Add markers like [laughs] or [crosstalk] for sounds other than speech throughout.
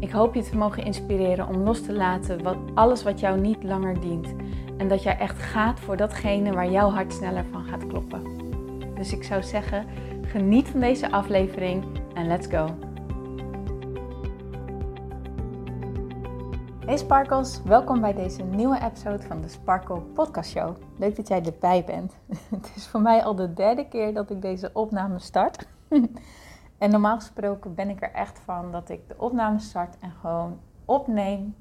Ik hoop je te mogen inspireren om los te laten wat, alles wat jou niet langer dient. En dat jij echt gaat voor datgene waar jouw hart sneller van gaat kloppen. Dus ik zou zeggen, geniet van deze aflevering en let's go. Hey Sparkles, welkom bij deze nieuwe episode van de Sparkle Podcast Show. Leuk dat jij erbij bent. [laughs] Het is voor mij al de derde keer dat ik deze opname start. [laughs] En normaal gesproken ben ik er echt van dat ik de opname start en gewoon opneem.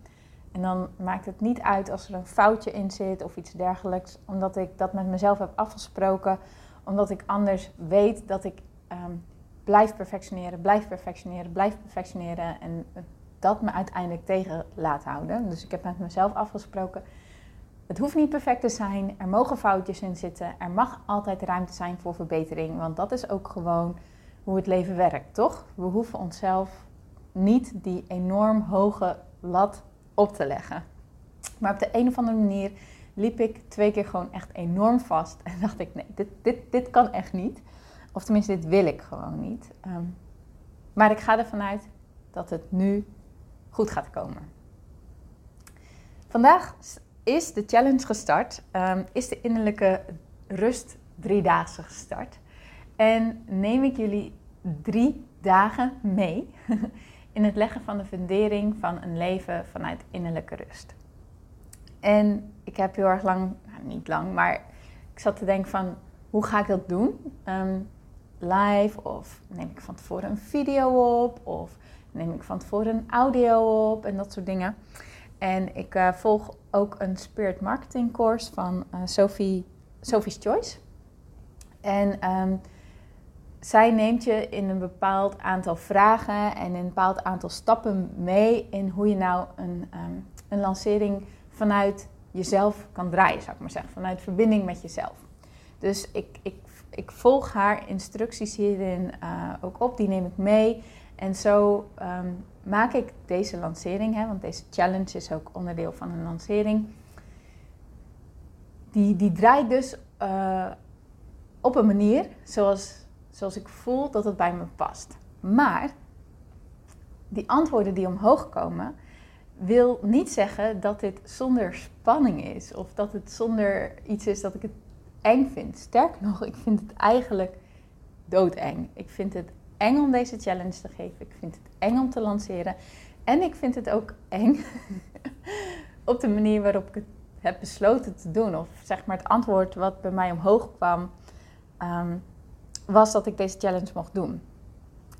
En dan maakt het niet uit als er een foutje in zit of iets dergelijks, omdat ik dat met mezelf heb afgesproken. Omdat ik anders weet dat ik ehm, blijf perfectioneren, blijf perfectioneren, blijf perfectioneren. En dat me uiteindelijk tegen laat houden. Dus ik heb met mezelf afgesproken. Het hoeft niet perfect te zijn. Er mogen foutjes in zitten. Er mag altijd ruimte zijn voor verbetering. Want dat is ook gewoon hoe het leven werkt, toch? We hoeven onszelf niet die enorm hoge lat op te leggen. Maar op de een of andere manier liep ik twee keer gewoon echt enorm vast. En [laughs] dacht ik, nee, dit, dit, dit kan echt niet. Of tenminste, dit wil ik gewoon niet. Ehm, maar ik ga ervan uit dat het nu goed gaat komen. Vandaag is de challenge gestart. Um, is de innerlijke rust driedaagse gestart. En neem ik jullie drie dagen mee [laughs] in het leggen van de fundering van een leven vanuit innerlijke rust. En ik heb heel erg lang, nou niet lang, maar ik zat te denken van hoe ga ik dat doen? Ehm, live of neem ik van tevoren een video op of neem ik van tevoren een audio op en dat soort dingen. En ik uh, volg ook een spirit marketing course van uh, Sophie, Sophie's Choice. En um, zij neemt je in een bepaald aantal vragen en een bepaald aantal stappen mee in hoe je nou een, um, een lancering vanuit jezelf kan draaien, zou ik maar zeggen. Vanuit verbinding met jezelf. Dus ik, ik, ik volg haar instructies hierin uh, ook op, die neem ik mee. En zo um, maak ik deze lancering, hè, want deze challenge is ook onderdeel van een lancering. Die, die draait dus uh, op een manier zoals zoals ik voel dat het bij me past. Maar die antwoorden die omhoog komen, wil niet zeggen dat dit zonder spanning is of dat het zonder iets is dat ik het eng vind. Sterker nog, ik vind het eigenlijk doodeng. Ik vind het eng om deze challenge te geven. Ik vind het eng om te lanceren. En ik vind het ook eng [laughs] op de manier waarop ik het heb besloten te doen. Of zeg maar het antwoord wat bij mij omhoog kwam. Um, was dat ik deze challenge mocht doen.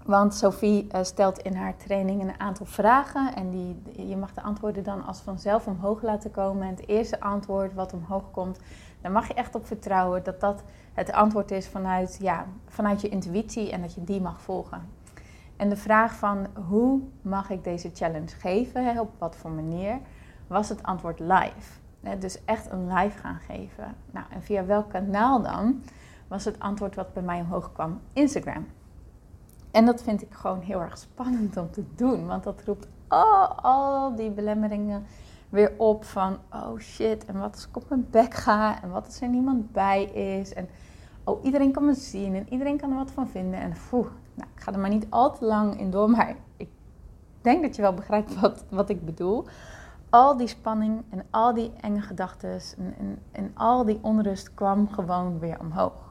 Want Sophie uh, stelt in haar training een aantal vragen en die, je mag de antwoorden dan als vanzelf omhoog laten komen. En het eerste antwoord wat omhoog komt, daar mag je echt op vertrouwen dat dat het antwoord is vanuit, ja, vanuit je intuïtie en dat je die mag volgen. En de vraag van hoe mag ik deze challenge geven, op wat voor manier, was het antwoord live. Dus echt een live gaan geven. Nou, en via welk kanaal dan? Was het antwoord wat bij mij omhoog kwam: Instagram. En dat vind ik gewoon heel erg spannend om te doen, want dat roept al die belemmeringen weer op van oh shit, en wat als ik op mijn bek ga en wat als er niemand bij is en oh iedereen kan me zien en iedereen kan er wat van vinden en poeh, nou, ik ga er maar niet al te lang in door, maar ik denk dat je wel begrijpt wat, wat ik bedoel. Al die spanning en al die enge gedachten en, en, en al die onrust kwam gewoon weer omhoog.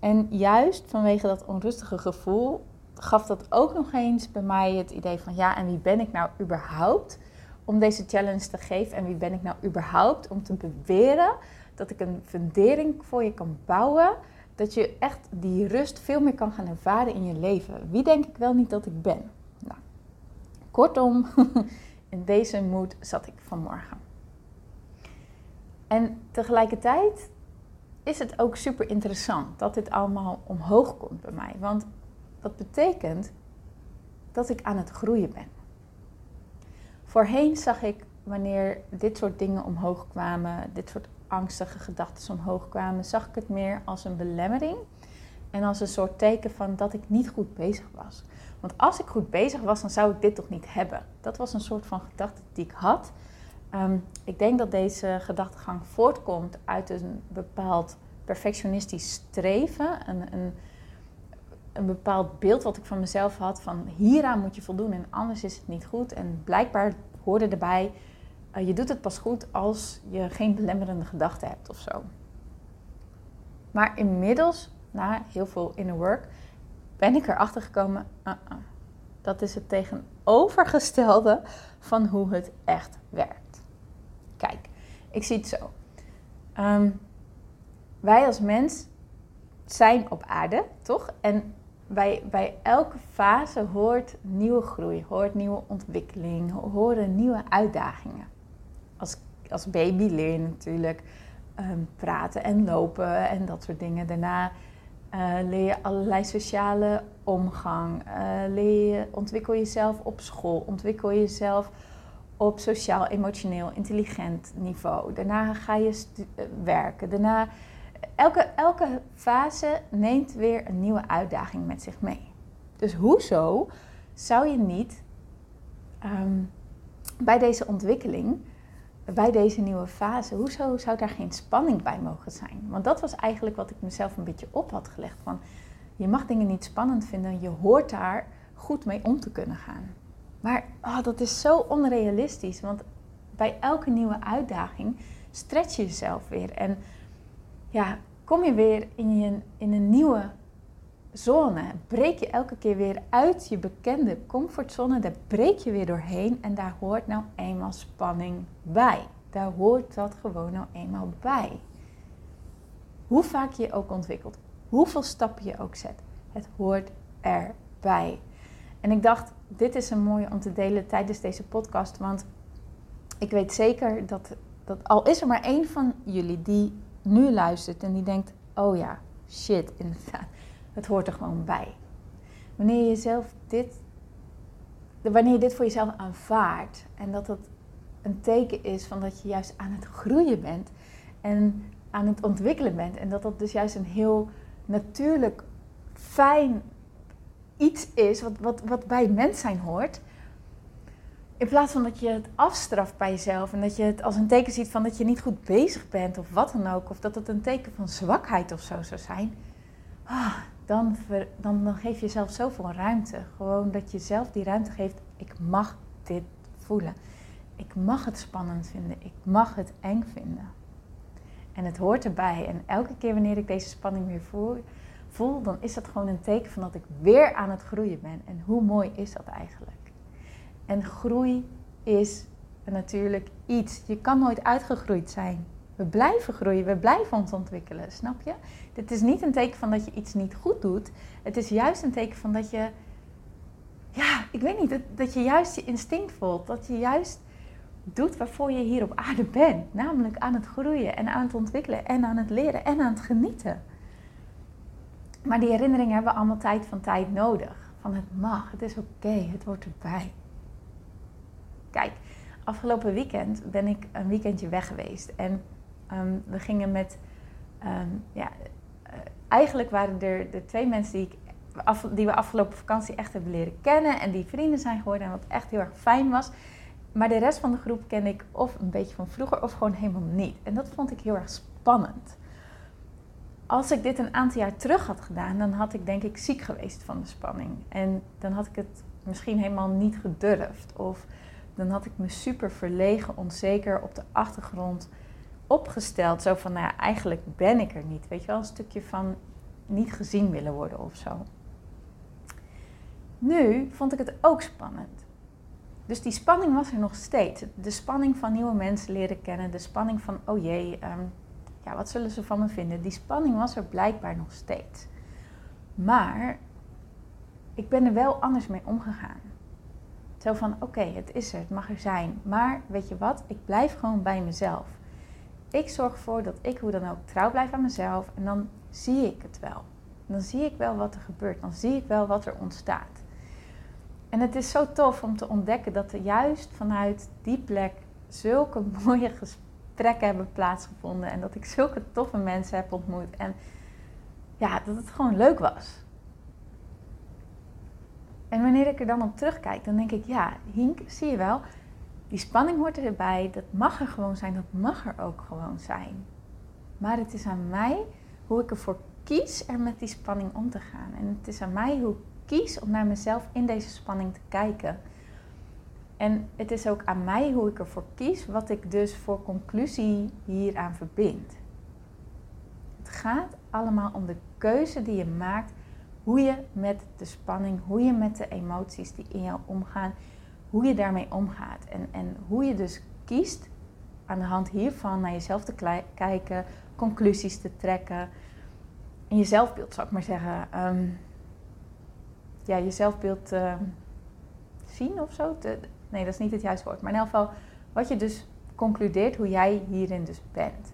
En juist vanwege dat onrustige gevoel gaf dat ook nog eens bij mij het idee van ja, en wie ben ik nou überhaupt om deze challenge te geven? En wie ben ik nou überhaupt om te beweren dat ik een fundering voor je kan bouwen? Dat je echt die rust veel meer kan gaan ervaren in je leven. Wie denk ik wel niet dat ik ben? Nou, kortom, [laughs] in deze moed zat ik vanmorgen. En tegelijkertijd is het ook super interessant dat dit allemaal omhoog komt bij mij. Want dat betekent dat ik aan het groeien ben. Voorheen zag ik wanneer dit soort dingen omhoog kwamen, dit soort angstige gedachten omhoog kwamen, zag ik het meer als een belemmering en als een soort teken van dat ik niet goed bezig was. Want als ik goed bezig was, dan zou ik dit toch niet hebben. Dat was een soort van gedachte die ik had. Ehm, ik denk dat deze gedachtegang voortkomt uit een bepaald perfectionistisch streven. Een, een, een bepaald beeld wat ik van mezelf had van hieraan moet je voldoen en anders is het niet goed. En blijkbaar hoorde erbij, uh, je doet het pas goed als je geen belemmerende gedachten hebt of zo. Maar inmiddels, na heel veel inner work, ben ik erachter gekomen, uh -uh, dat is het tegenovergestelde van hoe het echt werkt. Ik zie het zo. Um, wij als mens zijn op aarde, toch? En bij, bij elke fase hoort nieuwe groei, hoort nieuwe ontwikkeling, horen nieuwe uitdagingen. Als, als baby leer je natuurlijk um, praten en lopen en dat soort dingen. Daarna uh, leer je allerlei sociale omgang. Uh, leer je, ontwikkel jezelf op school, ontwikkel jezelf op sociaal-emotioneel intelligent niveau. Daarna ga je uh, werken. Daarna elke, elke fase neemt weer een nieuwe uitdaging met zich mee. Dus hoezo zou je niet um, bij deze ontwikkeling, bij deze nieuwe fase, hoezo zou daar geen spanning bij mogen zijn? Want dat was eigenlijk wat ik mezelf een beetje op had gelegd. Van, je mag dingen niet spannend vinden, je hoort daar goed mee om te kunnen gaan. Maar oh, dat is zo onrealistisch, want bij elke nieuwe uitdaging stretch je jezelf weer. En ja, kom je weer in, je, in een nieuwe zone. Breek je elke keer weer uit je bekende comfortzone. Daar breek je weer doorheen. En daar hoort nou eenmaal spanning bij. Daar hoort dat gewoon nou eenmaal bij. Hoe vaak je je ook ontwikkelt. Hoeveel stappen je ook zet. Het hoort erbij. En ik dacht, dit is een mooie om te delen tijdens deze podcast. Want ik weet zeker dat, dat al is er maar één van jullie die nu luistert en die denkt: oh ja, shit, [laughs] inderdaad, het hoort er gewoon bij. Wanneer je zelf dit, wanneer je dit voor jezelf aanvaardt en dat het een teken is van dat je juist aan het groeien bent en aan het ontwikkelen bent en dat dat dus juist een heel natuurlijk, fijn iets is wat, wat, wat bij het mens zijn hoort, in plaats van dat je het afstraft bij jezelf en dat je het als een teken ziet van dat je niet goed bezig bent of wat dan ook, of dat het een teken van zwakheid of zo zou zijn, ah, dan, dan, dan geef je jezelf zoveel ruimte. Gewoon dat je zelf die ruimte geeft, ik mag dit voelen. Ik mag het spannend vinden, ik mag het eng vinden. En het hoort erbij. En elke keer wanneer ik deze spanning weer voel, voel, dan is dat gewoon een teken van dat ik weer aan het groeien ben. En hoe mooi is dat eigenlijk? En groei is natuurlijk iets. Je kan nooit uitgegroeid zijn. We blijven groeien, we blijven ons ontwikkelen, snap je? Dit is niet een teken van dat je iets niet goed doet. Het is juist een teken van dat je, ja, ik weet niet, dat, dat je juist je instinct voelt. Dat je juist doet waarvoor je hier op aarde bent. Namelijk aan het groeien en aan het ontwikkelen en aan het leren en aan het genieten. Maar die herinneringen hebben allemaal tijd van tijd nodig. Van het mag, het is oké, het hoort erbij. Kijk, afgelopen weekend ben ik een weekendje weg geweest. En um, we gingen met. Um, ja, uh, eigenlijk waren er de twee mensen die, ik die we afgelopen vakantie echt hebben leren kennen. En die vrienden zijn geworden. En wat echt heel erg fijn was. Maar de rest van de groep ken ik of een beetje van vroeger of gewoon helemaal niet. En dat vond ik heel erg spannend. Als ik dit een aantal jaar terug had gedaan, dan had ik denk ik ziek geweest van de spanning. En dan had ik het misschien helemaal niet gedurfd. Of dan had ik me super verlegen, onzeker op de achtergrond opgesteld. Zo van, nou eigenlijk ben ik er niet. Weet je wel, een stukje van niet gezien willen worden of zo. Nu vond ik het ook spannend. Dus die spanning was er nog steeds. De spanning van nieuwe mensen leren kennen. De spanning van, oh jee, um, ja, wat zullen ze van me vinden? Die spanning was er blijkbaar nog steeds. Maar ik ben er wel anders mee omgegaan. Zo van, oké, het is er, het mag er zijn. Maar weet je wat, ik blijf gewoon bij mezelf. Ik zorg ervoor dat ik hoe dan ook trouw blijf aan mezelf. En dan zie ik het wel. Dan zie ik wel wat er gebeurt. Dan zie ik wel wat er ontstaat. En het is zo tof om te ontdekken dat er juist vanuit die plek zulke [laughs] mooie gesprekken hebben plaatsgevonden. En dat ik zulke toffe mensen heb ontmoet. En ja, dat het gewoon leuk was. En wanneer ik er dan op terugkijk, dan denk ik, ja, Hink, zie je wel, die spanning hoort erbij. Dat mag er gewoon zijn, dat mag er ook gewoon zijn. Maar het is aan mij hoe ik ervoor kies er met die spanning om te gaan. En het is aan mij hoe ik kies om naar mezelf in deze spanning te kijken. En het is ook aan mij hoe ik ervoor kies wat ik dus voor conclusie hieraan verbind. Het gaat allemaal om de keuze die je maakt, hoe je met de spanning, hoe je met de emoties die in jou omgaan, hoe je daarmee omgaat. En, en hoe je dus kiest aan de hand hiervan naar jezelf te kijken, conclusies te trekken. En je zelfbeeld, zou ik maar zeggen. Um, ja, je zelfbeeld uh, zien of zo. nee, dat is niet het juiste woord. Maar in elk geval, wat je dus concludeert hoe jij hierin dus bent.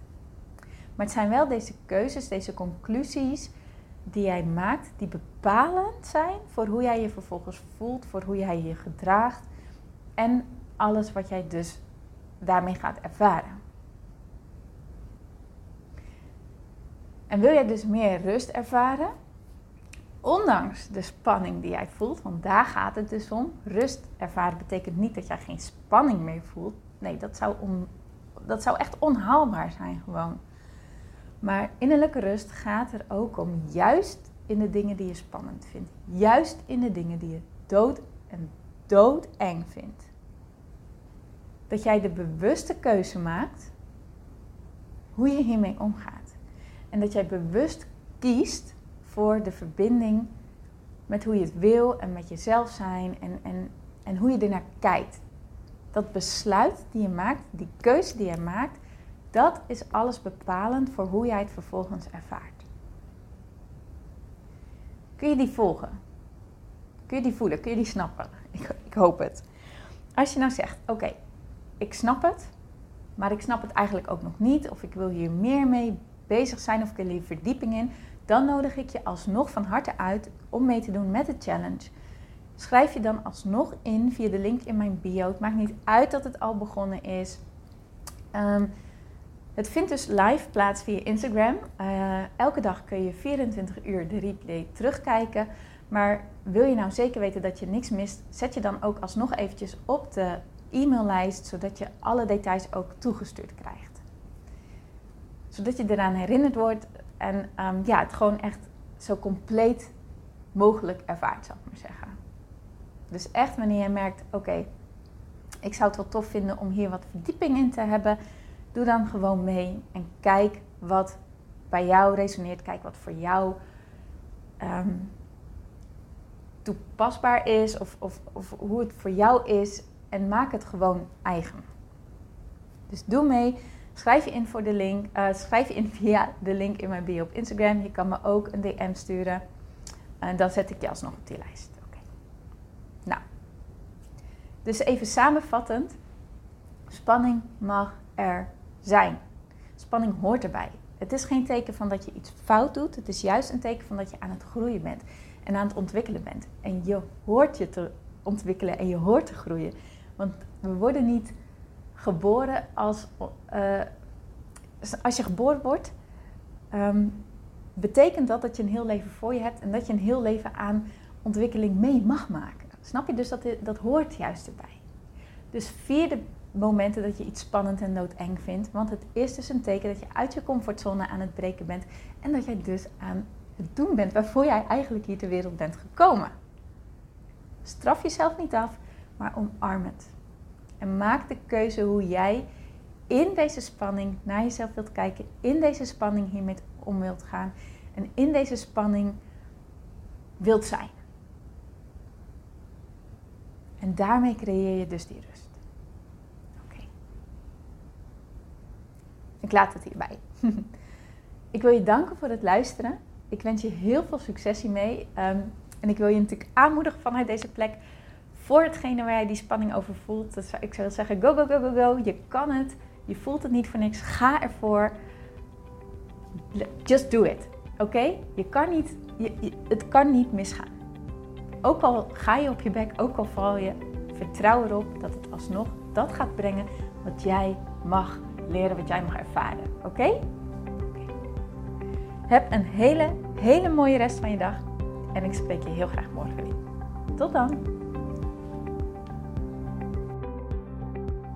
Maar het zijn wel deze keuzes, deze conclusies die jij maakt, die bepalend zijn voor hoe jij je vervolgens voelt, voor hoe jij je gedraagt en alles wat jij dus daarmee gaat ervaren. En wil jij dus meer rust ervaren, ondanks de spanning die jij voelt, want daar gaat het dus om. Rust ervaren betekent niet dat jij geen spanning meer voelt. Nee, dat zou, dat zou echt onhaalbaar zijn gewoon. Maar innerlijke rust gaat er ook om, juist in de dingen die je spannend vindt. Juist in de dingen die je dood en doodeng vindt. Dat jij de bewuste keuze maakt hoe je hiermee omgaat. En dat jij bewust kiest voor de verbinding met hoe je het wil en met jezelf zijn en, en, en hoe je ernaar kijkt. Dat besluit die je maakt, die keuze die je maakt, dat is alles bepalend voor hoe jij het vervolgens ervaart. Kun je die volgen? Kun je die voelen? Kun je die snappen? Ik, ik hoop het. Als je nou zegt: Oké, ik snap het, maar ik snap het eigenlijk ook nog niet, of ik wil hier meer mee bezig zijn, of ik wil hier verdieping in, dan nodig ik je alsnog van harte uit om mee te doen met de challenge. Schrijf je dan alsnog in via de link in mijn bio. Het maakt niet uit dat het al begonnen is. Um, het vindt dus live plaats via Instagram. Uh, elke dag kun je 24 uur de replay terugkijken. Maar wil je nou zeker weten dat je niks mist, zet je dan ook alsnog eventjes op de e-maillijst, zodat je alle details ook toegestuurd krijgt. Zodat je eraan herinnerd wordt en um, ja, het gewoon echt zo compleet mogelijk ervaart, zou ik maar zeggen. Dus echt wanneer je merkt, oké, ik zou het wel tof vinden om hier wat verdieping in te hebben Doe dan gewoon mee en kijk wat bij jou resoneert. Kijk wat voor jou ehm, toepasbaar is of, of, of hoe het voor jou is. En maak het gewoon eigen. Dus doe mee. Schrijf je in voor de link. Uh, schrijf je in via de link in mijn bio op Instagram. Je kan me ook een DM sturen. En dan zet ik je alsnog op die lijst. Oké. Nou. Dus even samenvattend. Spanning mag er zijn. Spanning hoort erbij. Het is geen teken van dat je iets fout doet. Het is juist een teken van dat je aan het groeien bent en aan het ontwikkelen bent. En je hoort je te ontwikkelen en je hoort te groeien. Want we worden niet geboren als. Uh, als je geboren wordt, um, betekent dat dat je een heel leven voor je hebt en dat je een heel leven aan ontwikkeling mee mag maken. Snap je? Dus dat, dat hoort juist erbij. Dus vierde momenten dat je iets spannend en doodeng vindt. Want het is dus een teken dat je uit je comfortzone aan het breken bent. En dat jij dus aan het doen bent waarvoor jij eigenlijk hier ter wereld bent gekomen. Straf jezelf niet af, maar omarm het. En maak de keuze hoe jij in deze spanning naar jezelf wilt kijken. In deze spanning hiermee om wilt gaan. En in deze spanning wilt zijn. En daarmee creëer je dus die rust. Ik laat het hierbij. [laughs] ik wil je danken voor het luisteren. Ik wens je heel veel succes hiermee. Um, en ik wil je natuurlijk aanmoedigen vanuit deze plek voor hetgene waar jij die spanning over voelt. Ik zou zeggen, go, go, go, go, go. Je kan het. Je voelt het niet voor niks. Ga ervoor. Just do it. Oké? Je kan niet, je, het kan niet misgaan. ook al ga je op je bek, ook al val je, vertrouw erop dat het alsnog dat gaat brengen wat jij mag leren, wat jij mag ervaren. Oké? Heb een hele, hele mooie rest van je dag. En ik spreek je heel graag morgen weer. Tot dan!